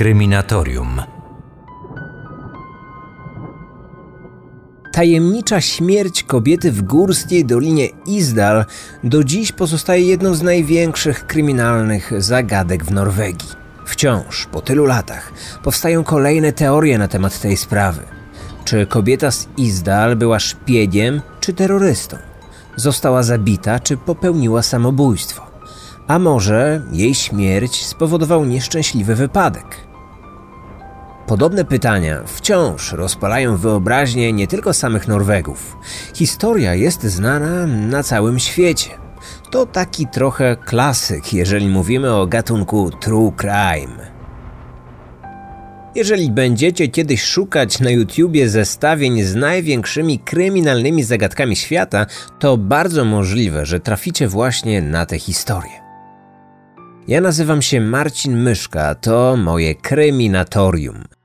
Kryminatorium. Tajemnicza śmierć kobiety w górskiej dolinie Isdal do dziś pozostaje jedną z największych kryminalnych zagadek w Norwegii. Wciąż, po tylu latach, powstają kolejne teorie na temat tej sprawy. Czy kobieta z Isdal była szpiegiem czy terrorystą? Została zabita czy popełniła samobójstwo? A może jej śmierć spowodował nieszczęśliwy wypadek? Podobne pytania wciąż rozpalają wyobraźnię nie tylko samych Norwegów. Historia jest znana na całym świecie. To taki trochę klasyk, jeżeli mówimy o gatunku true crime. Jeżeli będziecie kiedyś szukać na YouTubie zestawień z największymi kryminalnymi zagadkami świata, to bardzo możliwe, że traficie właśnie na tę historię. Ja nazywam się Marcin Myszka, to moje kryminatorium.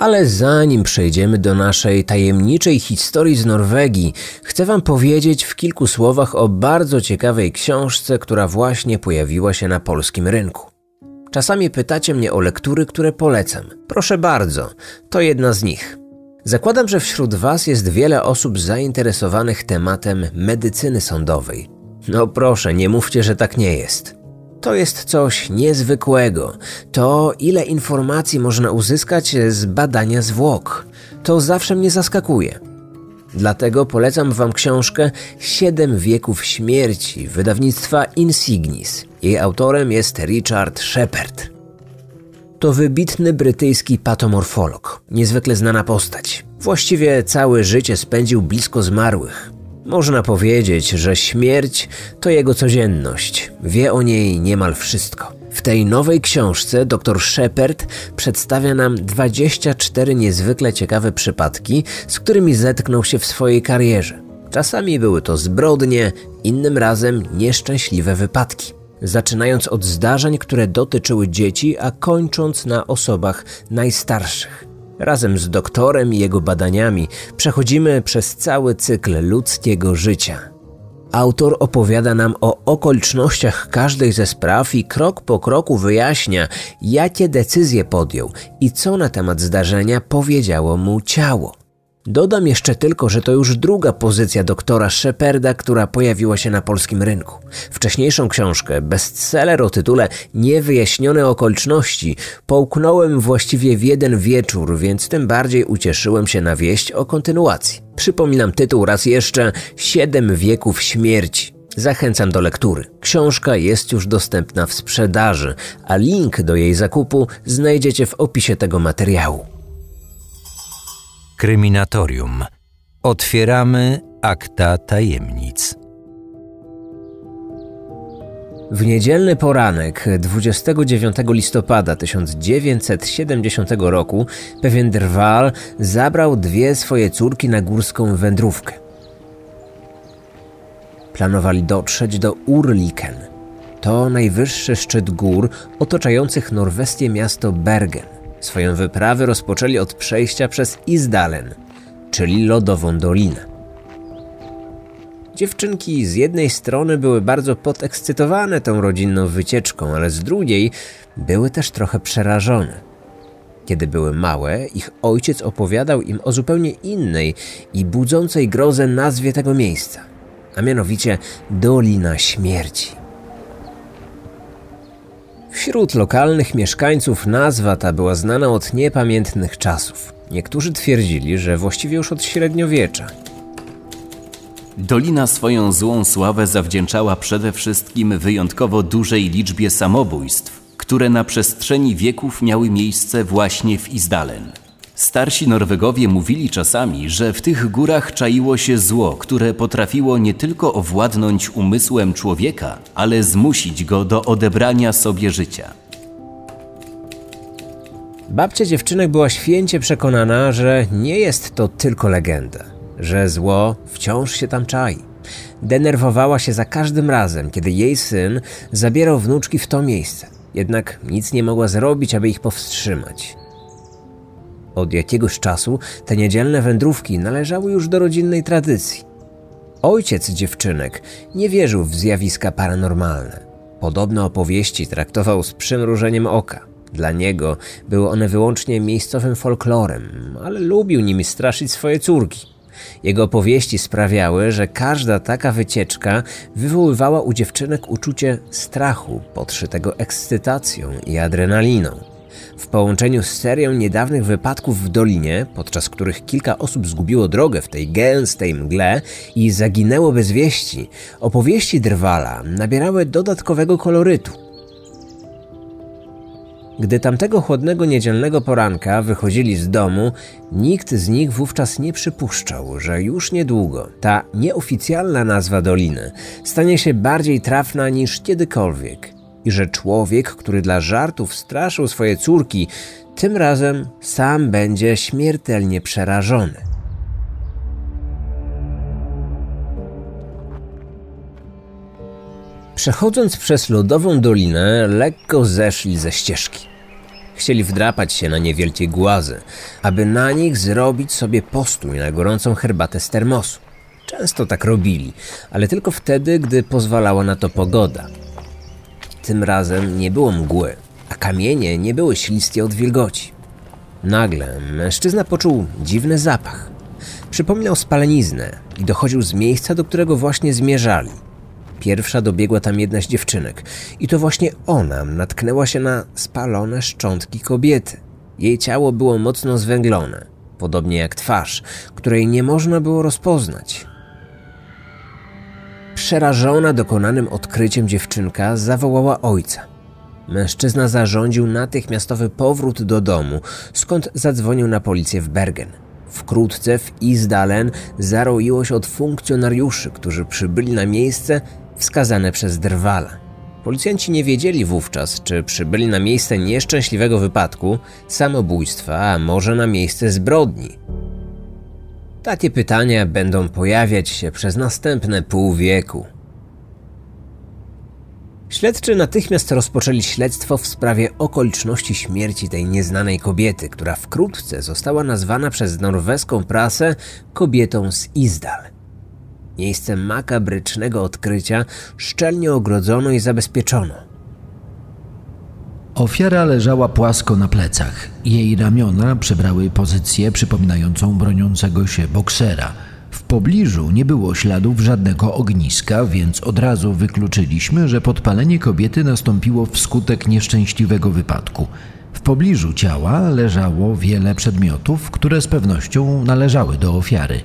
Ale zanim przejdziemy do naszej tajemniczej historii z Norwegii, chcę Wam powiedzieć w kilku słowach o bardzo ciekawej książce, która właśnie pojawiła się na polskim rynku. Czasami pytacie mnie o lektury, które polecam. Proszę bardzo, to jedna z nich. Zakładam, że wśród Was jest wiele osób zainteresowanych tematem medycyny sądowej. No proszę, nie mówcie, że tak nie jest. To jest coś niezwykłego. To, ile informacji można uzyskać z badania zwłok. To zawsze mnie zaskakuje. Dlatego polecam Wam książkę Siedem wieków śmierci wydawnictwa Insignis. Jej autorem jest Richard Shepard. To wybitny brytyjski patomorfolog, niezwykle znana postać. Właściwie całe życie spędził blisko zmarłych. Można powiedzieć, że śmierć to jego codzienność. Wie o niej niemal wszystko. W tej nowej książce dr Shepard przedstawia nam 24 niezwykle ciekawe przypadki, z którymi zetknął się w swojej karierze. Czasami były to zbrodnie, innym razem nieszczęśliwe wypadki. Zaczynając od zdarzeń, które dotyczyły dzieci, a kończąc na osobach najstarszych. Razem z doktorem i jego badaniami przechodzimy przez cały cykl ludzkiego życia. Autor opowiada nam o okolicznościach każdej ze spraw i krok po kroku wyjaśnia, jakie decyzje podjął i co na temat zdarzenia powiedziało mu ciało. Dodam jeszcze tylko, że to już druga pozycja doktora Sheparda, która pojawiła się na polskim rynku. Wcześniejszą książkę, bestseller o tytule Niewyjaśnione okoliczności, połknąłem właściwie w jeden wieczór, więc tym bardziej ucieszyłem się na wieść o kontynuacji. Przypominam tytuł raz jeszcze Siedem wieków śmierci. Zachęcam do lektury. Książka jest już dostępna w sprzedaży, a link do jej zakupu znajdziecie w opisie tego materiału. Kryminatorium. Otwieramy akta tajemnic. W niedzielny poranek 29 listopada 1970 roku pewien drwal zabrał dwie swoje córki na górską wędrówkę. Planowali dotrzeć do Urliken. To najwyższy szczyt gór otaczających norweskie miasto Bergen. Swoją wyprawę rozpoczęli od przejścia przez Isdalen, czyli lodową dolinę. Dziewczynki z jednej strony były bardzo podekscytowane tą rodzinną wycieczką, ale z drugiej były też trochę przerażone. Kiedy były małe, ich ojciec opowiadał im o zupełnie innej i budzącej grozę nazwie tego miejsca, a mianowicie Dolina Śmierci. Wśród lokalnych mieszkańców nazwa ta była znana od niepamiętnych czasów. Niektórzy twierdzili, że właściwie już od średniowiecza. Dolina swoją złą sławę zawdzięczała przede wszystkim wyjątkowo dużej liczbie samobójstw, które na przestrzeni wieków miały miejsce właśnie w Izdalen. Starsi Norwegowie mówili czasami, że w tych górach czaiło się zło, które potrafiło nie tylko owładnąć umysłem człowieka, ale zmusić go do odebrania sobie życia. Babcia dziewczynek była święcie przekonana, że nie jest to tylko legenda, że zło wciąż się tam czai. Denerwowała się za każdym razem, kiedy jej syn zabierał wnuczki w to miejsce. Jednak nic nie mogła zrobić, aby ich powstrzymać. Od jakiegoś czasu te niedzielne wędrówki należały już do rodzinnej tradycji. Ojciec dziewczynek nie wierzył w zjawiska paranormalne. Podobne opowieści traktował z przymrużeniem oka. Dla niego były one wyłącznie miejscowym folklorem, ale lubił nimi straszyć swoje córki. Jego opowieści sprawiały, że każda taka wycieczka wywoływała u dziewczynek uczucie strachu podszytego ekscytacją i adrenaliną. W połączeniu z serią niedawnych wypadków w dolinie, podczas których kilka osób zgubiło drogę w tej gęstej mgle i zaginęło bez wieści, opowieści Drwala nabierały dodatkowego kolorytu. Gdy tamtego chłodnego niedzielnego poranka wychodzili z domu, nikt z nich wówczas nie przypuszczał, że już niedługo ta nieoficjalna nazwa doliny stanie się bardziej trafna niż kiedykolwiek i że człowiek, który dla żartów straszył swoje córki, tym razem sam będzie śmiertelnie przerażony. Przechodząc przez lodową dolinę, lekko zeszli ze ścieżki. Chcieli wdrapać się na niewielkie głazy, aby na nich zrobić sobie postój na gorącą herbatę z termosu. Często tak robili, ale tylko wtedy, gdy pozwalała na to pogoda. Tym razem nie było mgły, a kamienie nie były śliskie od wilgoci. Nagle mężczyzna poczuł dziwny zapach. Przypominał spaleniznę i dochodził z miejsca, do którego właśnie zmierzali. Pierwsza dobiegła tam jedna z dziewczynek i to właśnie ona natknęła się na spalone szczątki kobiety. Jej ciało było mocno zwęglone, podobnie jak twarz, której nie można było rozpoznać. Przerażona dokonanym odkryciem dziewczynka zawołała ojca. Mężczyzna zarządził natychmiastowy powrót do domu, skąd zadzwonił na policję w Bergen. Wkrótce w Isdalen zaroiło się od funkcjonariuszy, którzy przybyli na miejsce wskazane przez Drwala. Policjanci nie wiedzieli wówczas, czy przybyli na miejsce nieszczęśliwego wypadku, samobójstwa, a może na miejsce zbrodni. Takie pytania będą pojawiać się przez następne pół wieku. Śledczy natychmiast rozpoczęli śledztwo w sprawie okoliczności śmierci tej nieznanej kobiety, która wkrótce została nazwana przez norweską prasę kobietą z Izdal. Miejsce makabrycznego odkrycia szczelnie ogrodzono i zabezpieczono. Ofiara leżała płasko na plecach. Jej ramiona przybrały pozycję przypominającą broniącego się boksera. W pobliżu nie było śladów żadnego ogniska, więc od razu wykluczyliśmy, że podpalenie kobiety nastąpiło wskutek nieszczęśliwego wypadku. W pobliżu ciała leżało wiele przedmiotów, które z pewnością należały do ofiary.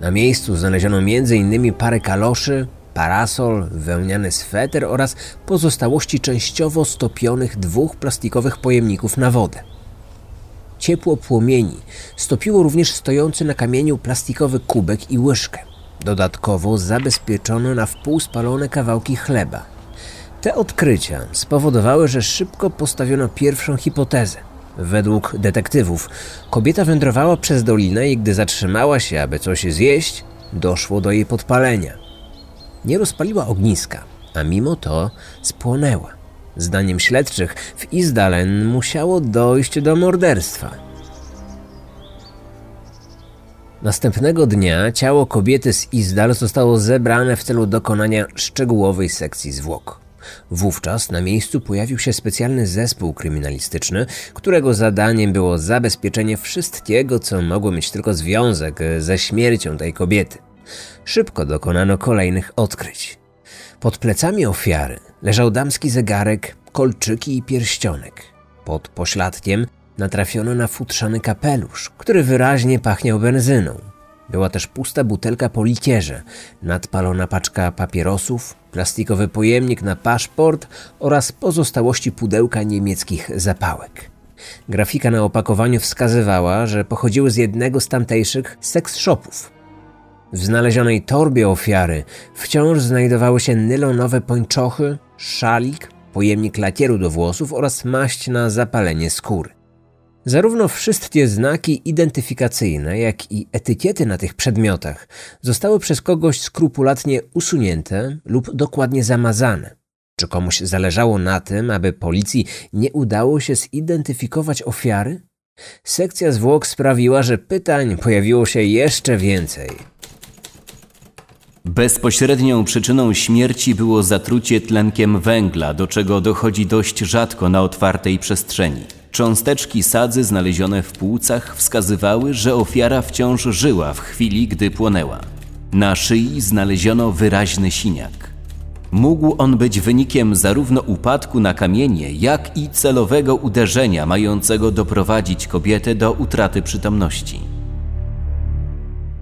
Na miejscu znaleziono m.in. parę kaloszy, parasol, wełniany sweter oraz pozostałości częściowo stopionych dwóch plastikowych pojemników na wodę. Ciepło płomieni stopiło również stojący na kamieniu plastikowy kubek i łyżkę. Dodatkowo zabezpieczono na wpół spalone kawałki chleba. Te odkrycia spowodowały, że szybko postawiono pierwszą hipotezę. Według detektywów kobieta wędrowała przez dolinę i gdy zatrzymała się, aby coś zjeść, doszło do jej podpalenia. Nie rozpaliła ogniska, a mimo to spłonęła. Zdaniem śledczych w Izdalen musiało dojść do morderstwa. Następnego dnia ciało kobiety z Izdal zostało zebrane w celu dokonania szczegółowej sekcji zwłok. Wówczas na miejscu pojawił się specjalny zespół kryminalistyczny, którego zadaniem było zabezpieczenie wszystkiego, co mogło mieć tylko związek ze śmiercią tej kobiety. Szybko dokonano kolejnych odkryć. Pod plecami ofiary leżał damski zegarek, kolczyki i pierścionek. Pod pośladkiem natrafiono na futrzany kapelusz, który wyraźnie pachniał benzyną. Była też pusta butelka po likierze, nadpalona paczka papierosów, plastikowy pojemnik na paszport oraz pozostałości pudełka niemieckich zapałek. Grafika na opakowaniu wskazywała, że pochodziły z jednego z tamtejszych seks shopów. W znalezionej torbie ofiary wciąż znajdowały się nylonowe pończochy, szalik, pojemnik lakieru do włosów oraz maść na zapalenie skóry. Zarówno wszystkie znaki identyfikacyjne, jak i etykiety na tych przedmiotach zostały przez kogoś skrupulatnie usunięte lub dokładnie zamazane. Czy komuś zależało na tym, aby policji nie udało się zidentyfikować ofiary? Sekcja zwłok sprawiła, że pytań pojawiło się jeszcze więcej. Bezpośrednią przyczyną śmierci było zatrucie tlenkiem węgla, do czego dochodzi dość rzadko na otwartej przestrzeni. Cząsteczki sadzy znalezione w płucach wskazywały, że ofiara wciąż żyła w chwili, gdy płonęła. Na szyi znaleziono wyraźny siniak. Mógł on być wynikiem zarówno upadku na kamienie, jak i celowego uderzenia mającego doprowadzić kobietę do utraty przytomności.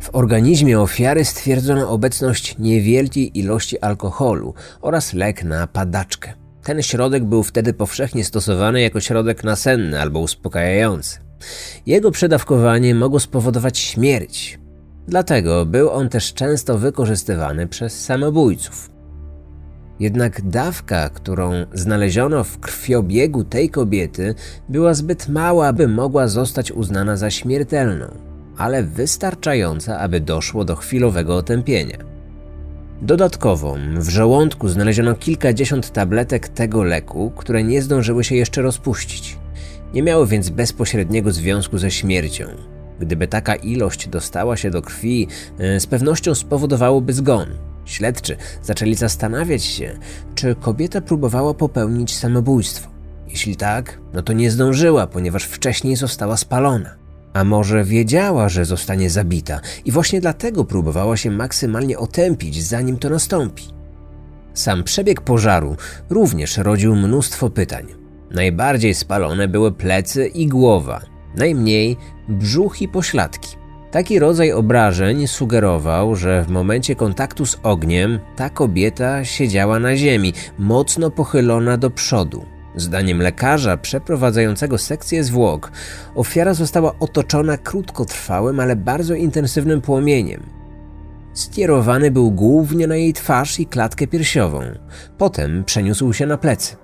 W organizmie ofiary stwierdzono obecność niewielkiej ilości alkoholu oraz lek na padaczkę. Ten środek był wtedy powszechnie stosowany jako środek nasenny albo uspokajający. Jego przedawkowanie mogło spowodować śmierć. Dlatego był on też często wykorzystywany przez samobójców. Jednak dawka, którą znaleziono w krwiobiegu tej kobiety, była zbyt mała, by mogła zostać uznana za śmiertelną, ale wystarczająca, aby doszło do chwilowego otępienia. Dodatkowo w żołądku znaleziono kilkadziesiąt tabletek tego leku, które nie zdążyły się jeszcze rozpuścić. Nie miały więc bezpośredniego związku ze śmiercią. Gdyby taka ilość dostała się do krwi, e, z pewnością spowodowałoby zgon. Śledczy zaczęli zastanawiać się, czy kobieta próbowała popełnić samobójstwo. Jeśli tak, no to nie zdążyła, ponieważ wcześniej została spalona. A może wiedziała, że zostanie zabita i właśnie dlatego próbowała się maksymalnie otępić, zanim to nastąpi. Sam przebieg pożaru również rodził mnóstwo pytań. Najbardziej spalone były plecy i głowa, najmniej brzuch i pośladki. Taki rodzaj obrażeń sugerował, że w momencie kontaktu z ogniem ta kobieta siedziała na ziemi, mocno pochylona do przodu. Zdaniem lekarza przeprowadzającego sekcję zwłok, ofiara została otoczona krótkotrwałym, ale bardzo intensywnym płomieniem. Skierowany był głównie na jej twarz i klatkę piersiową. Potem przeniósł się na plecy.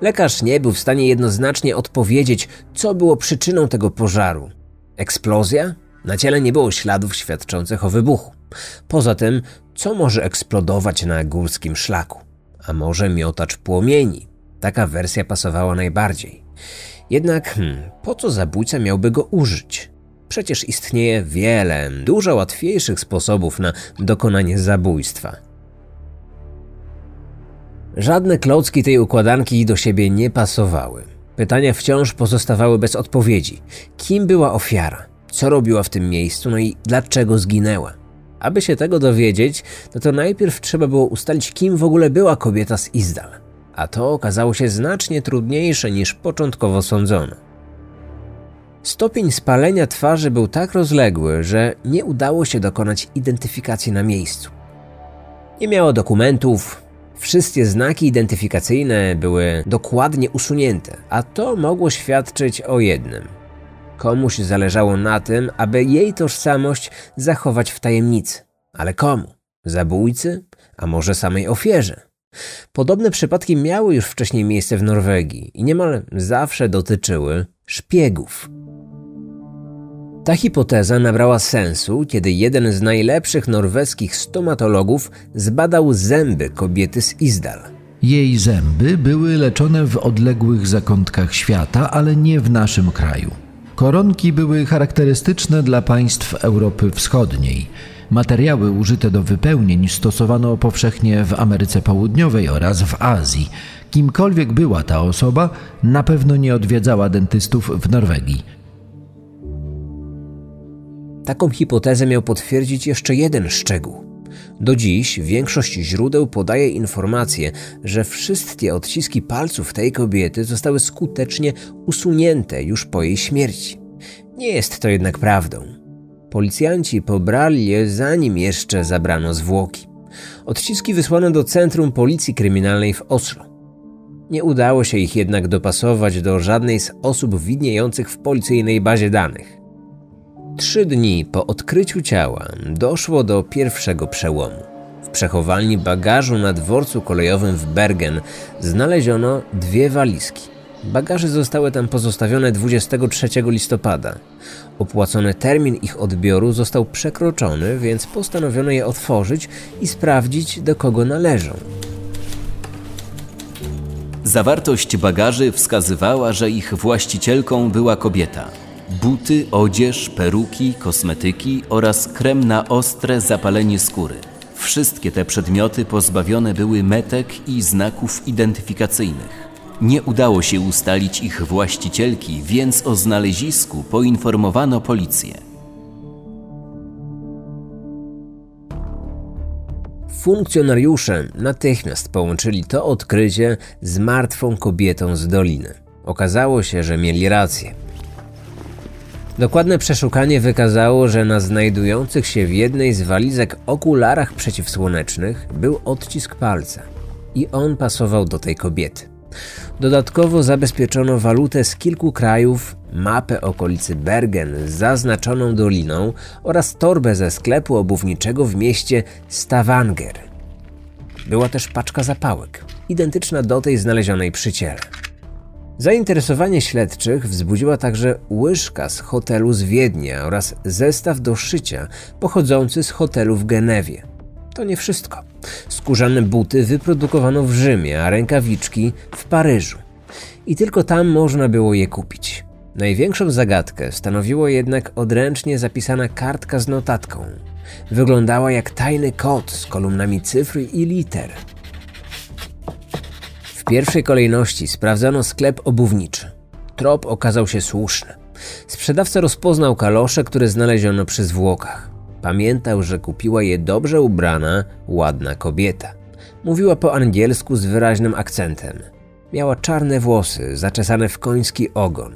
Lekarz nie był w stanie jednoznacznie odpowiedzieć, co było przyczyną tego pożaru. Eksplozja? Na ciele nie było śladów świadczących o wybuchu. Poza tym, co może eksplodować na górskim szlaku? A może miotacz płomieni? Taka wersja pasowała najbardziej. Jednak hmm, po co zabójca miałby go użyć? Przecież istnieje wiele, dużo łatwiejszych sposobów na dokonanie zabójstwa. Żadne klocki tej układanki do siebie nie pasowały. Pytania wciąż pozostawały bez odpowiedzi. Kim była ofiara? Co robiła w tym miejscu? No i dlaczego zginęła? Aby się tego dowiedzieć, no to najpierw trzeba było ustalić, kim w ogóle była kobieta z Izdal. A to okazało się znacznie trudniejsze niż początkowo sądzono. Stopień spalenia twarzy był tak rozległy, że nie udało się dokonać identyfikacji na miejscu. Nie miało dokumentów, Wszystkie znaki identyfikacyjne były dokładnie usunięte, a to mogło świadczyć o jednym. Komuś zależało na tym, aby jej tożsamość zachować w tajemnicy. Ale komu? Zabójcy? A może samej ofierze? Podobne przypadki miały już wcześniej miejsce w Norwegii i niemal zawsze dotyczyły szpiegów. Ta hipoteza nabrała sensu, kiedy jeden z najlepszych norweskich stomatologów zbadał zęby kobiety z Izdal. Jej zęby były leczone w odległych zakątkach świata, ale nie w naszym kraju. Koronki były charakterystyczne dla państw Europy Wschodniej. Materiały użyte do wypełnień stosowano powszechnie w Ameryce Południowej oraz w Azji. Kimkolwiek była ta osoba, na pewno nie odwiedzała dentystów w Norwegii. Taką hipotezę miał potwierdzić jeszcze jeden szczegół. Do dziś większość źródeł podaje informację, że wszystkie odciski palców tej kobiety zostały skutecznie usunięte już po jej śmierci. Nie jest to jednak prawdą. Policjanci pobrali je zanim jeszcze zabrano zwłoki. Odciski wysłano do Centrum Policji Kryminalnej w Oslo. Nie udało się ich jednak dopasować do żadnej z osób widniejących w policyjnej bazie danych. Trzy dni po odkryciu ciała doszło do pierwszego przełomu. W przechowalni bagażu na dworcu kolejowym w Bergen znaleziono dwie walizki. Bagaże zostały tam pozostawione 23 listopada. Opłacony termin ich odbioru został przekroczony, więc postanowiono je otworzyć i sprawdzić, do kogo należą. Zawartość bagaży wskazywała, że ich właścicielką była kobieta. Buty, odzież, peruki, kosmetyki oraz krem na ostre zapalenie skóry. Wszystkie te przedmioty pozbawione były metek i znaków identyfikacyjnych. Nie udało się ustalić ich właścicielki, więc o znalezisku poinformowano policję. Funkcjonariusze natychmiast połączyli to odkrycie z martwą kobietą z doliny. Okazało się, że mieli rację. Dokładne przeszukanie wykazało, że na znajdujących się w jednej z walizek okularach przeciwsłonecznych był odcisk palca i on pasował do tej kobiety. Dodatkowo zabezpieczono walutę z kilku krajów, mapę okolicy Bergen z zaznaczoną doliną oraz torbę ze sklepu obuwniczego w mieście Stavanger. Była też paczka zapałek, identyczna do tej znalezionej przy ciele. Zainteresowanie śledczych wzbudziła także łyżka z hotelu z Wiednia oraz zestaw do szycia pochodzący z hotelu w Genewie. To nie wszystko. Skórzane buty wyprodukowano w Rzymie, a rękawiczki w Paryżu. I tylko tam można było je kupić. Największą zagadkę stanowiło jednak odręcznie zapisana kartka z notatką. Wyglądała jak tajny kod z kolumnami cyfr i liter. Pierwszej kolejności sprawdzono sklep obuwniczy. Trop okazał się słuszny. Sprzedawca rozpoznał kalosze, które znaleziono przy zwłokach. Pamiętał, że kupiła je dobrze ubrana, ładna kobieta. Mówiła po angielsku z wyraźnym akcentem. Miała czarne włosy, zaczesane w koński ogon.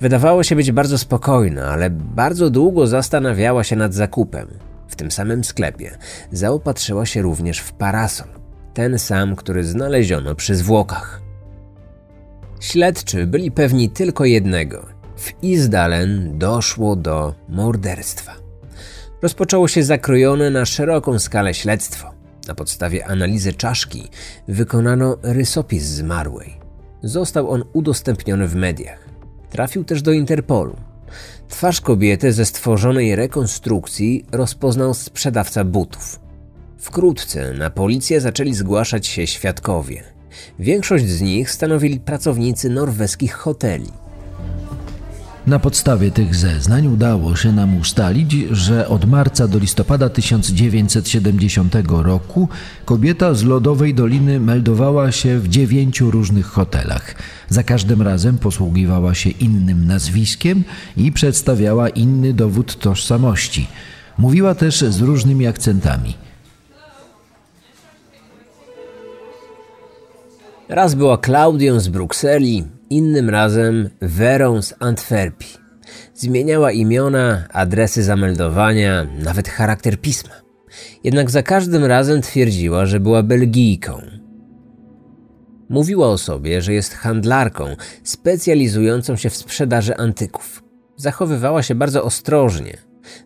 Wydawało się być bardzo spokojna, ale bardzo długo zastanawiała się nad zakupem. W tym samym sklepie zaopatrzyła się również w parasol, ten sam, który znaleziono przy zwłokach. Śledczy byli pewni tylko jednego. W Izdalen doszło do morderstwa. Rozpoczęło się zakrojone na szeroką skalę śledztwo. Na podstawie analizy czaszki wykonano rysopis zmarłej. Został on udostępniony w mediach. Trafił też do Interpolu. Twarz kobiety ze stworzonej rekonstrukcji rozpoznał sprzedawca butów. Wkrótce na policję zaczęli zgłaszać się świadkowie. Większość z nich stanowili pracownicy norweskich hoteli. Na podstawie tych zeznań udało się nam ustalić, że od marca do listopada 1970 roku kobieta z Lodowej Doliny meldowała się w dziewięciu różnych hotelach. Za każdym razem posługiwała się innym nazwiskiem i przedstawiała inny dowód tożsamości. Mówiła też z różnymi akcentami. Raz była Klaudią z Brukseli, innym razem Werą z Antwerpii. Zmieniała imiona, adresy zameldowania, nawet charakter pisma. Jednak za każdym razem twierdziła, że była Belgijką. Mówiła o sobie, że jest handlarką specjalizującą się w sprzedaży antyków. Zachowywała się bardzo ostrożnie.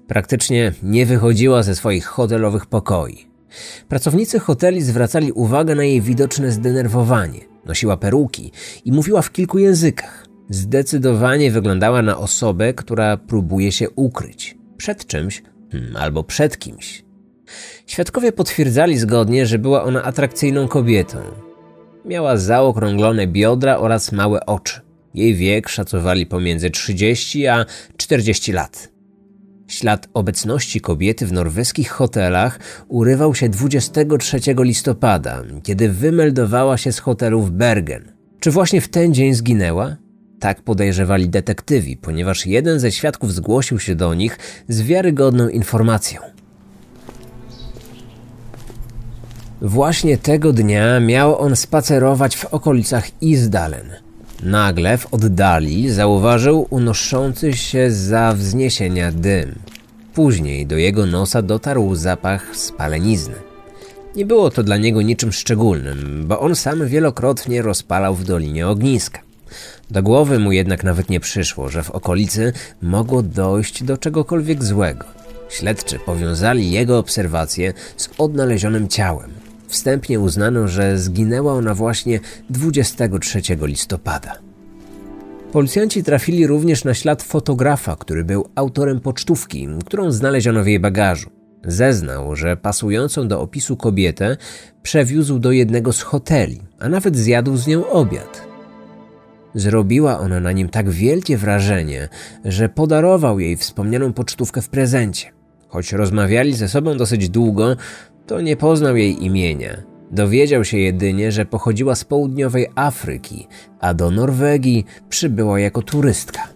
Praktycznie nie wychodziła ze swoich hotelowych pokoi. Pracownicy hoteli zwracali uwagę na jej widoczne zdenerwowanie. Nosiła peruki i mówiła w kilku językach. Zdecydowanie wyglądała na osobę, która próbuje się ukryć przed czymś hmm, albo przed kimś. Świadkowie potwierdzali zgodnie, że była ona atrakcyjną kobietą. Miała zaokrąglone biodra oraz małe oczy. Jej wiek szacowali pomiędzy 30 a 40 lat. Ślad obecności kobiety w norweskich hotelach urywał się 23 listopada, kiedy wymeldowała się z hotelu w Bergen. Czy właśnie w ten dzień zginęła? Tak podejrzewali detektywi, ponieważ jeden ze świadków zgłosił się do nich z wiarygodną informacją. Właśnie tego dnia miał on spacerować w okolicach Isdalen – Nagle w oddali zauważył unoszący się za wzniesienia dym. Później do jego nosa dotarł zapach spalenizny. Nie było to dla niego niczym szczególnym, bo on sam wielokrotnie rozpalał w dolinie ogniska. Do głowy mu jednak nawet nie przyszło, że w okolicy mogło dojść do czegokolwiek złego. Śledczy powiązali jego obserwacje z odnalezionym ciałem. Wstępnie uznano, że zginęła ona właśnie 23 listopada. Policjanci trafili również na ślad fotografa, który był autorem pocztówki, którą znaleziono w jej bagażu. Zeznał, że pasującą do opisu kobietę przewiózł do jednego z hoteli, a nawet zjadł z nią obiad. Zrobiła ona na nim tak wielkie wrażenie, że podarował jej wspomnianą pocztówkę w prezencie. Choć rozmawiali ze sobą dosyć długo, to nie poznał jej imienia. Dowiedział się jedynie, że pochodziła z południowej Afryki, a do Norwegii przybyła jako turystka.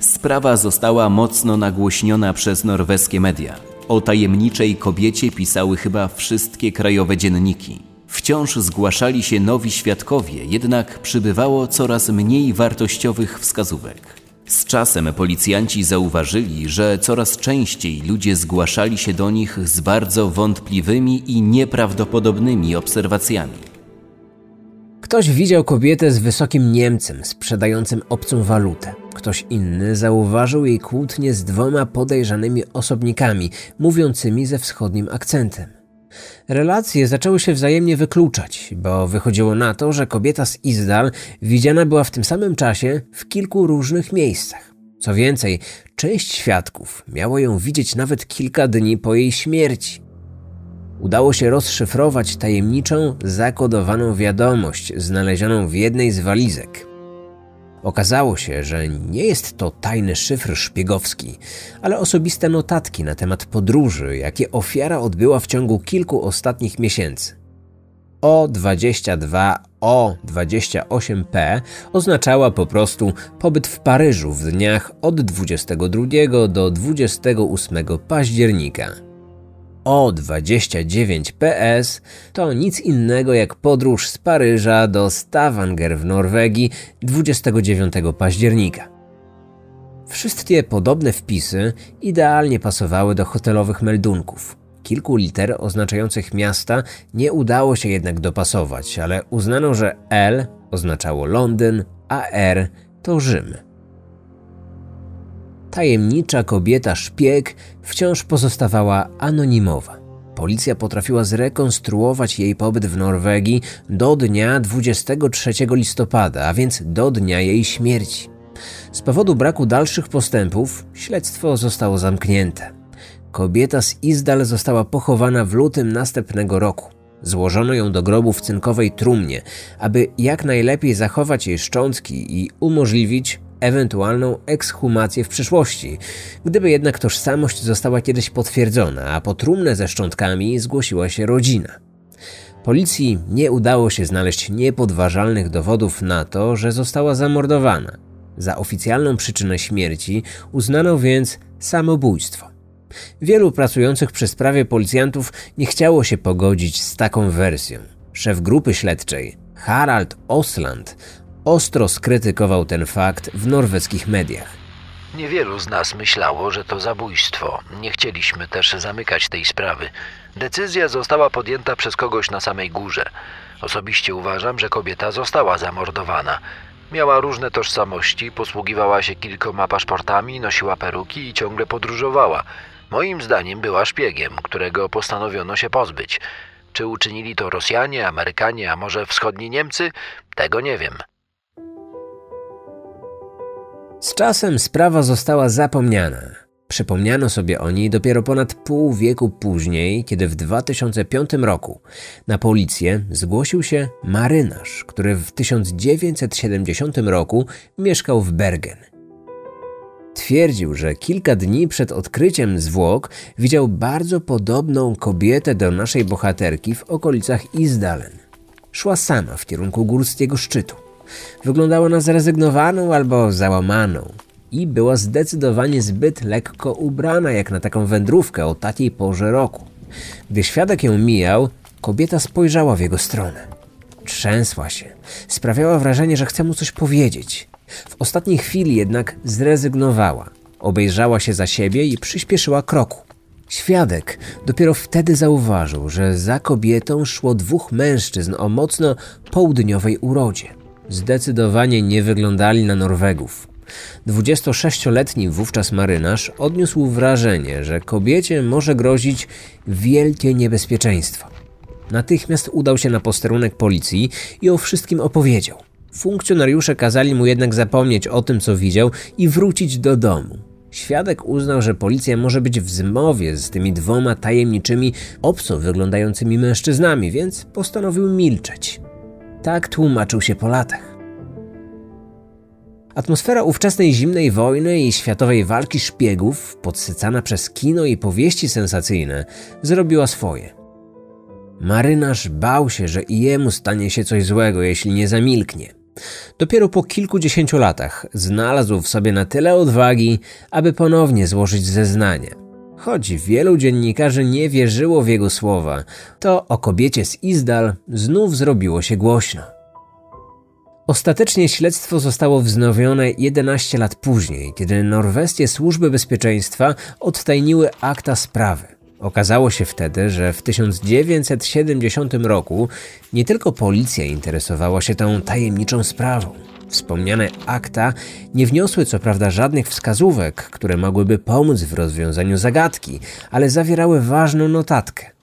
Sprawa została mocno nagłośniona przez norweskie media. O tajemniczej kobiecie pisały chyba wszystkie krajowe dzienniki. Wciąż zgłaszali się nowi świadkowie, jednak przybywało coraz mniej wartościowych wskazówek. Z czasem policjanci zauważyli, że coraz częściej ludzie zgłaszali się do nich z bardzo wątpliwymi i nieprawdopodobnymi obserwacjami. Ktoś widział kobietę z wysokim Niemcem sprzedającym obcą walutę. Ktoś inny zauważył jej kłótnię z dwoma podejrzanymi osobnikami, mówiącymi ze wschodnim akcentem. Relacje zaczęły się wzajemnie wykluczać, bo wychodziło na to, że kobieta z Izdal widziana była w tym samym czasie w kilku różnych miejscach. Co więcej, część świadków miało ją widzieć nawet kilka dni po jej śmierci. Udało się rozszyfrować tajemniczą, zakodowaną wiadomość znalezioną w jednej z walizek. Okazało się, że nie jest to tajny szyfr szpiegowski, ale osobiste notatki na temat podróży, jakie ofiara odbyła w ciągu kilku ostatnich miesięcy. O22 O28P oznaczała po prostu pobyt w Paryżu w dniach od 22 do 28 października. O29PS to nic innego jak podróż z Paryża do Stavanger w Norwegii 29 października. Wszystkie podobne wpisy idealnie pasowały do hotelowych meldunków. Kilku liter oznaczających miasta nie udało się jednak dopasować, ale uznano, że L oznaczało Londyn, a R to Rzym. Tajemnicza kobieta szpieg wciąż pozostawała anonimowa. Policja potrafiła zrekonstruować jej pobyt w Norwegii do dnia 23 listopada, a więc do dnia jej śmierci. Z powodu braku dalszych postępów śledztwo zostało zamknięte. Kobieta z Izdal została pochowana w lutym następnego roku. Złożono ją do grobu w cynkowej trumnie, aby jak najlepiej zachować jej szczątki i umożliwić ewentualną ekshumację w przyszłości, gdyby jednak tożsamość została kiedyś potwierdzona, a po trumnę ze szczątkami zgłosiła się rodzina. Policji nie udało się znaleźć niepodważalnych dowodów na to, że została zamordowana. Za oficjalną przyczynę śmierci uznano więc samobójstwo. Wielu pracujących przy sprawie policjantów nie chciało się pogodzić z taką wersją. Szef grupy śledczej, Harald Osland, ostro skrytykował ten fakt w norweskich mediach. Niewielu z nas myślało, że to zabójstwo. Nie chcieliśmy też zamykać tej sprawy. Decyzja została podjęta przez kogoś na samej górze. Osobiście uważam, że kobieta została zamordowana. Miała różne tożsamości, posługiwała się kilkoma paszportami, nosiła peruki i ciągle podróżowała. Moim zdaniem była szpiegiem, którego postanowiono się pozbyć. Czy uczynili to Rosjanie, Amerykanie, a może wschodni Niemcy? Tego nie wiem. Z czasem sprawa została zapomniana. Przypomniano sobie o niej dopiero ponad pół wieku później, kiedy w 2005 roku na policję zgłosił się marynarz, który w 1970 roku mieszkał w Bergen. Twierdził, że kilka dni przed odkryciem zwłok widział bardzo podobną kobietę do naszej bohaterki w okolicach Isdalen. Szła sama w kierunku górskiego szczytu. Wyglądała na zrezygnowaną albo załamaną i była zdecydowanie zbyt lekko ubrana jak na taką wędrówkę o takiej porze roku. Gdy świadek ją mijał, kobieta spojrzała w jego stronę. Trzęsła się. Sprawiała wrażenie, że chce mu coś powiedzieć. W ostatniej chwili jednak zrezygnowała. Obejrzała się za siebie i przyspieszyła kroku. Świadek dopiero wtedy zauważył, że za kobietą szło dwóch mężczyzn o mocno południowej urodzie. Zdecydowanie nie wyglądali na Norwegów. 26-letni wówczas marynarz odniósł wrażenie, że kobiecie może grozić wielkie niebezpieczeństwo. Natychmiast udał się na posterunek policji i o wszystkim opowiedział. Funkcjonariusze kazali mu jednak zapomnieć o tym, co widział i wrócić do domu. Świadek uznał, że policja może być w zmowie z tymi dwoma tajemniczymi, obco wyglądającymi mężczyznami, więc postanowił milczeć. Tak tłumaczył się po latach. Atmosfera ówczesnej zimnej wojny i światowej walki szpiegów, podsycana przez kino i powieści sensacyjne, zrobiła swoje. Marynarz bał się, że i jemu stanie się coś złego, jeśli nie zamilknie. Dopiero po kilkudziesięciu latach znalazł w sobie na tyle odwagi, aby ponownie złożyć zeznania. Choć wielu dziennikarzy nie wierzyło w jego słowa, to o kobiecie z Izdal znów zrobiło się głośno. Ostatecznie śledztwo zostało wznowione 11 lat później, kiedy norweskie służby bezpieczeństwa odtajniły akta sprawy. Okazało się wtedy, że w 1970 roku nie tylko policja interesowała się tą tajemniczą sprawą. Wspomniane akta nie wniosły co prawda żadnych wskazówek, które mogłyby pomóc w rozwiązaniu zagadki, ale zawierały ważną notatkę.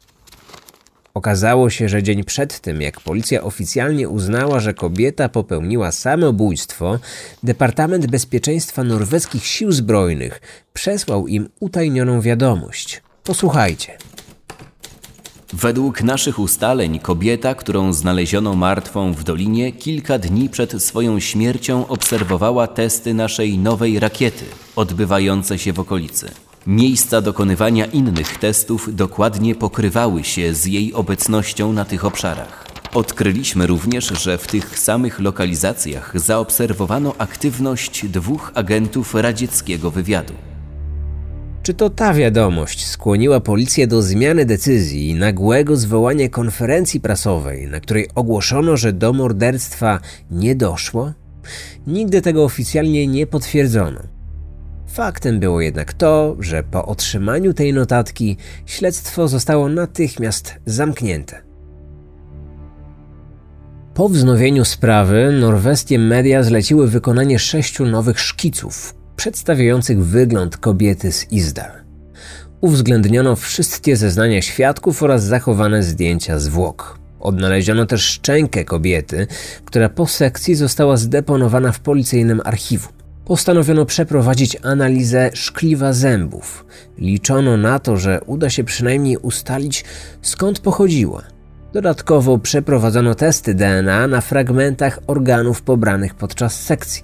Okazało się, że dzień przed tym, jak policja oficjalnie uznała, że kobieta popełniła samobójstwo, Departament Bezpieczeństwa Norweskich Sił Zbrojnych przesłał im utajnioną wiadomość. Posłuchajcie. Według naszych ustaleń, kobieta, którą znaleziono martwą w dolinie, kilka dni przed swoją śmiercią obserwowała testy naszej nowej rakiety, odbywające się w okolicy. Miejsca dokonywania innych testów dokładnie pokrywały się z jej obecnością na tych obszarach. Odkryliśmy również, że w tych samych lokalizacjach zaobserwowano aktywność dwóch agentów radzieckiego wywiadu. Czy to ta wiadomość skłoniła policję do zmiany decyzji i nagłego zwołania konferencji prasowej, na której ogłoszono, że do morderstwa nie doszło? Nigdy tego oficjalnie nie potwierdzono. Faktem było jednak to, że po otrzymaniu tej notatki śledztwo zostało natychmiast zamknięte. Po wznowieniu sprawy norweskie media zleciły wykonanie sześciu nowych szkiców, przedstawiających wygląd kobiety z Izdal. Uwzględniono wszystkie zeznania świadków oraz zachowane zdjęcia zwłok. Odnaleziono też szczękę kobiety, która po sekcji została zdeponowana w policyjnym archiwum. Postanowiono przeprowadzić analizę szkliwa zębów. Liczono na to, że uda się przynajmniej ustalić skąd pochodziła. Dodatkowo przeprowadzono testy DNA na fragmentach organów pobranych podczas sekcji.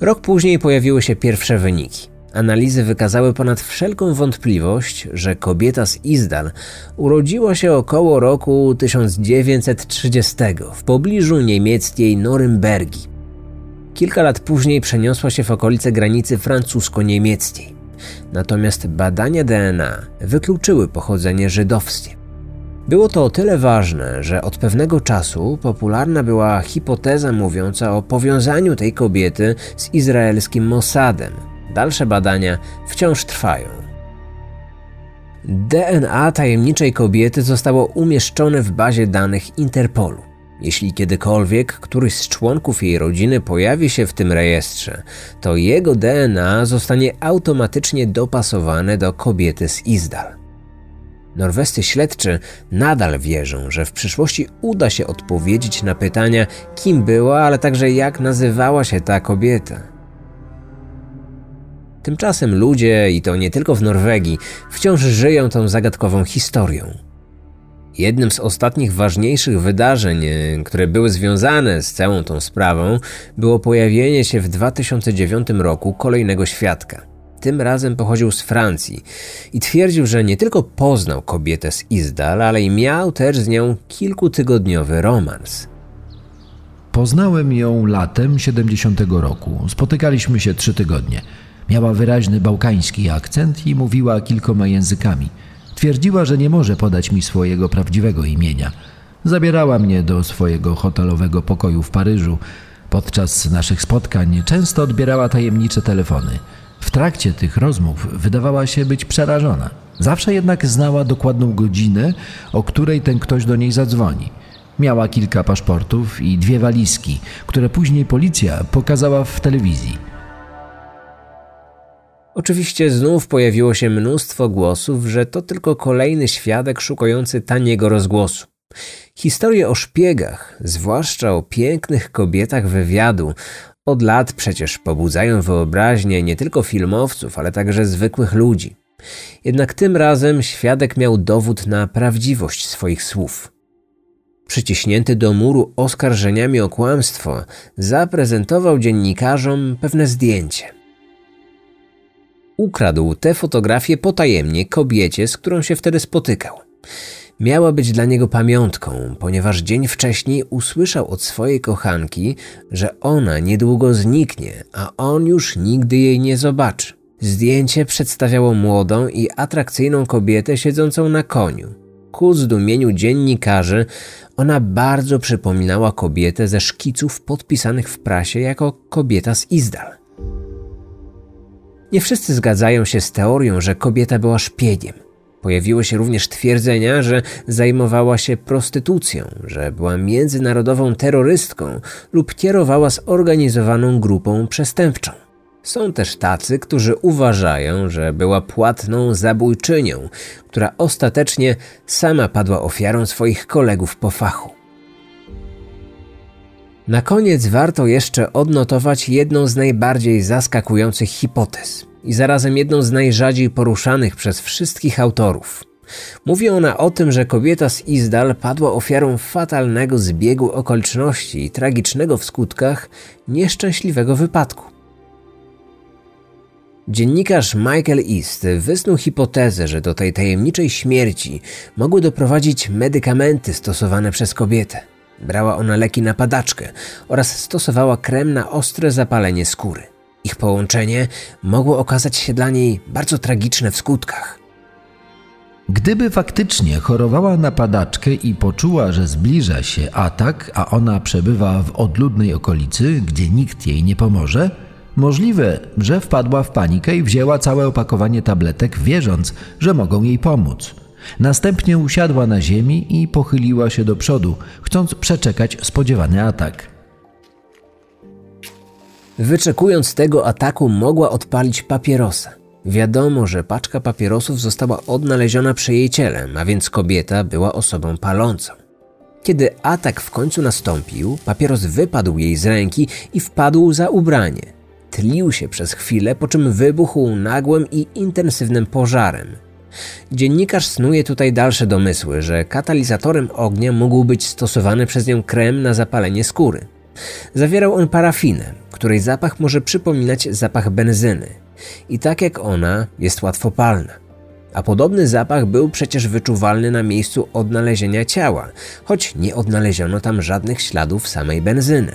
Rok później pojawiły się pierwsze wyniki. Analizy wykazały ponad wszelką wątpliwość, że kobieta z Izdal urodziła się około roku 1930 w pobliżu niemieckiej Norymbergi. Kilka lat później przeniosła się w okolice granicy francusko-niemieckiej. Natomiast badania DNA wykluczyły pochodzenie żydowskie. Było to o tyle ważne, że od pewnego czasu popularna była hipoteza mówiąca o powiązaniu tej kobiety z izraelskim Mossadem. Dalsze badania wciąż trwają. DNA tajemniczej kobiety zostało umieszczone w bazie danych Interpolu. Jeśli kiedykolwiek któryś z członków jej rodziny pojawi się w tym rejestrze, to jego DNA zostanie automatycznie dopasowane do kobiety z Izdal. Norwescy śledczy nadal wierzą, że w przyszłości uda się odpowiedzieć na pytania, kim była, ale także jak nazywała się ta kobieta. Tymczasem ludzie, i to nie tylko w Norwegii, wciąż żyją tą zagadkową historią. Jednym z ostatnich ważniejszych wydarzeń, e, które były związane z całą tą sprawą, było pojawienie się w 2009 roku kolejnego świadka. Tym razem pochodził z Francji i twierdził, że nie tylko poznał kobietę z Izdal, ale i miał też z nią kilkutygodniowy romans. Poznałem ją latem 70 roku. Spotykaliśmy się trzy tygodnie. Miała wyraźny bałkański akcent i mówiła kilkoma językami. Twierdziła, że nie może podać mi swojego prawdziwego imienia. Zabierała mnie do swojego hotelowego pokoju w Paryżu. Podczas naszych spotkań często odbierała tajemnicze telefony. W trakcie tych rozmów wydawała się być przerażona. Zawsze jednak znała dokładną godzinę, o której ten ktoś do niej zadzwoni. Miała kilka paszportów i dwie walizki, które później policja pokazała w telewizji. Oczywiście znów pojawiło się mnóstwo głosów, że to tylko kolejny świadek szukający taniego rozgłosu. Historie o szpiegach, zwłaszcza o pięknych kobietach wywiadu, od lat przecież pobudzają wyobraźnię nie tylko filmowców, ale także zwykłych ludzi. Jednak tym razem świadek miał dowód na prawdziwość swoich słów. przyciśnięty do muru oskarżeniami o kłamstwo, zaprezentował dziennikarzom pewne zdjęcie. Ukradł te fotografie potajemnie kobiecie, z którą się wtedy spotykał. Miała być dla niego pamiątką, ponieważ dzień wcześniej usłyszał od swojej kochanki, że ona niedługo zniknie, a on już nigdy jej nie zobaczy. Zdjęcie przedstawiało młodą i atrakcyjną kobietę siedzącą na koniu. Ku zdumieniu dziennikarzy, ona bardzo przypominała kobietę ze szkiców podpisanych w prasie jako kobieta z Izdal. Nie wszyscy zgadzają się z teorią, że kobieta była szpiegiem. Pojawiły się również twierdzenia, że zajmowała się prostytucją, że była międzynarodową terrorystką lub kierowała zorganizowaną grupą przestępczą. Są też tacy, którzy uważają, że była płatną zabójczynią, która ostatecznie sama padła ofiarą swoich kolegów po fachu. Na koniec warto jeszcze odnotować jedną z najbardziej zaskakujących hipotez i zarazem jedną z najrzadziej poruszanych przez wszystkich autorów. Mówi ona o tym, że kobieta z Izdal padła ofiarą fatalnego zbiegu okoliczności i tragicznego w skutkach nieszczęśliwego wypadku. Dziennikarz Michael East wysnuł hipotezę, że do tej tajemniczej śmierci mogły doprowadzić medykamenty stosowane przez kobietę. Brała ona leki na padaczkę oraz stosowała krem na ostre zapalenie skóry. Ich połączenie mogło okazać się dla niej bardzo tragiczne w skutkach. Gdyby faktycznie chorowała na padaczkę i poczuła, że zbliża się atak, a ona przebywa w odludnej okolicy, gdzie nikt jej nie pomoże, możliwe, że wpadła w panikę i wzięła całe opakowanie tabletek, wierząc, że mogą jej pomóc. Następnie usiadła na ziemi i pochyliła się do przodu, chcąc przeczekać spodziewany atak. Wyczekując tego ataku, mogła odpalić papierosa. Wiadomo, że paczka papierosów została odnaleziona przy jej ciele, a więc kobieta była osobą palącą. Kiedy atak w końcu nastąpił, papieros wypadł jej z ręki i wpadł za ubranie. Tlił się przez chwilę, po czym wybuchł nagłym i intensywnym pożarem. Dziennikarz snuje tutaj dalsze domysły, że katalizatorem ognia mógł być stosowany przez nią krem na zapalenie skóry. Zawierał on parafinę, której zapach może przypominać zapach benzyny. I tak jak ona, jest łatwopalna. A podobny zapach był przecież wyczuwalny na miejscu odnalezienia ciała, choć nie odnaleziono tam żadnych śladów samej benzyny.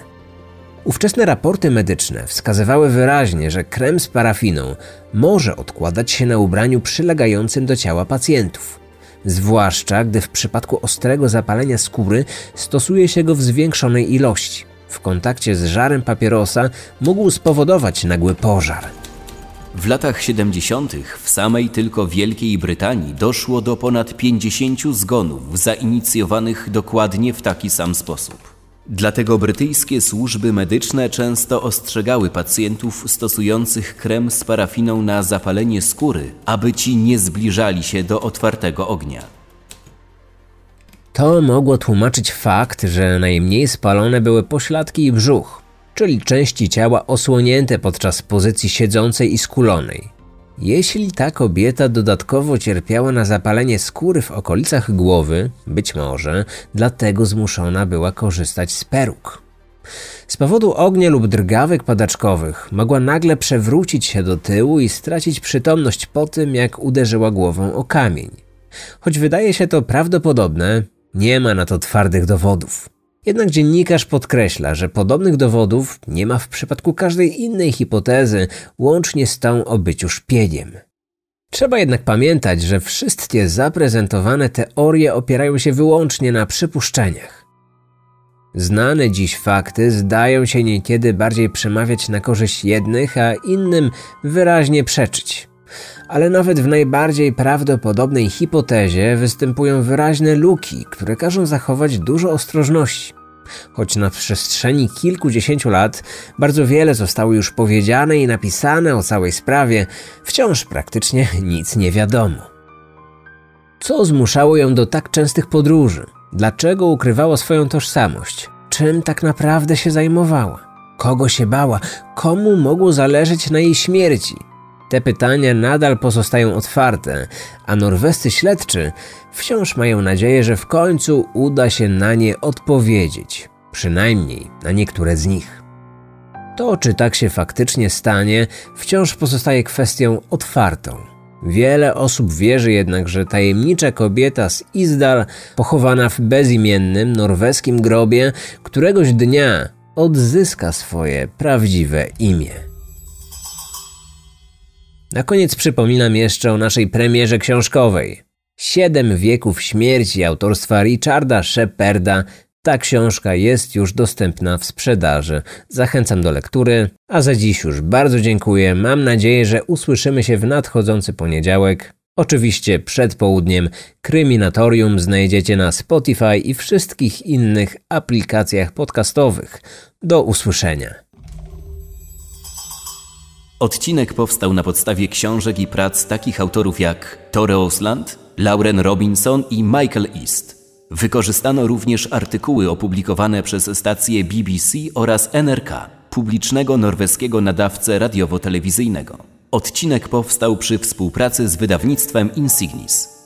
Ówczesne raporty medyczne wskazywały wyraźnie, że krem z parafiną może odkładać się na ubraniu przylegającym do ciała pacjentów. Zwłaszcza gdy w przypadku ostrego zapalenia skóry stosuje się go w zwiększonej ilości. W kontakcie z żarem papierosa mógł spowodować nagły pożar. W latach 70. w samej tylko Wielkiej Brytanii doszło do ponad 50 zgonów zainicjowanych dokładnie w taki sam sposób. Dlatego brytyjskie służby medyczne często ostrzegały pacjentów stosujących krem z parafiną na zapalenie skóry, aby ci nie zbliżali się do otwartego ognia. To mogło tłumaczyć fakt, że najmniej spalone były pośladki i brzuch, czyli części ciała osłonięte podczas pozycji siedzącej i skulonej. Jeśli ta kobieta dodatkowo cierpiała na zapalenie skóry w okolicach głowy, być może dlatego zmuszona była korzystać z peruk. Z powodu ognia lub drgawek padaczkowych mogła nagle przewrócić się do tyłu i stracić przytomność po tym, jak uderzyła głową o kamień. Choć wydaje się to prawdopodobne, nie ma na to twardych dowodów. Jednak dziennikarz podkreśla, że podobnych dowodów nie ma w przypadku każdej innej hipotezy, łącznie z tą o byciu szpiegiem. Trzeba jednak pamiętać, że wszystkie zaprezentowane teorie opierają się wyłącznie na przypuszczeniach. Znane dziś fakty zdają się niekiedy bardziej przemawiać na korzyść jednych, a innym wyraźnie przeczyć. Ale nawet w najbardziej prawdopodobnej hipotezie występują wyraźne luki, które każą zachować dużo ostrożności. Choć na przestrzeni kilkudziesięciu lat bardzo wiele zostało już powiedziane i napisane o całej sprawie, wciąż praktycznie nic nie wiadomo. Co zmuszało ją do tak częstych podróży? Dlaczego ukrywała swoją tożsamość? Czym tak naprawdę się zajmowała? Kogo się bała? Komu mogło zależeć na jej śmierci? Te pytania nadal pozostają otwarte, a norwescy śledczy wciąż mają nadzieję, że w końcu uda się na nie odpowiedzieć, przynajmniej na niektóre z nich. To, czy tak się faktycznie stanie, wciąż pozostaje kwestią otwartą. Wiele osób wierzy jednak, że tajemnicza kobieta z Izdal, pochowana w bezimiennym norweskim grobie, któregoś dnia odzyska swoje prawdziwe imię. Na koniec przypominam jeszcze o naszej premierze książkowej. Siedem wieków śmierci autorstwa Richarda Sheparda. Ta książka jest już dostępna w sprzedaży. Zachęcam do lektury, a za dziś już bardzo dziękuję. Mam nadzieję, że usłyszymy się w nadchodzący poniedziałek. Oczywiście przed południem Kryminatorium znajdziecie na Spotify i wszystkich innych aplikacjach podcastowych. Do usłyszenia. Odcinek powstał na podstawie książek i prac takich autorów jak Tore Osland, Lauren Robinson i Michael East. Wykorzystano również artykuły opublikowane przez stację BBC oraz NRK, publicznego norweskiego nadawcę radiowo-telewizyjnego. Odcinek powstał przy współpracy z wydawnictwem Insignis.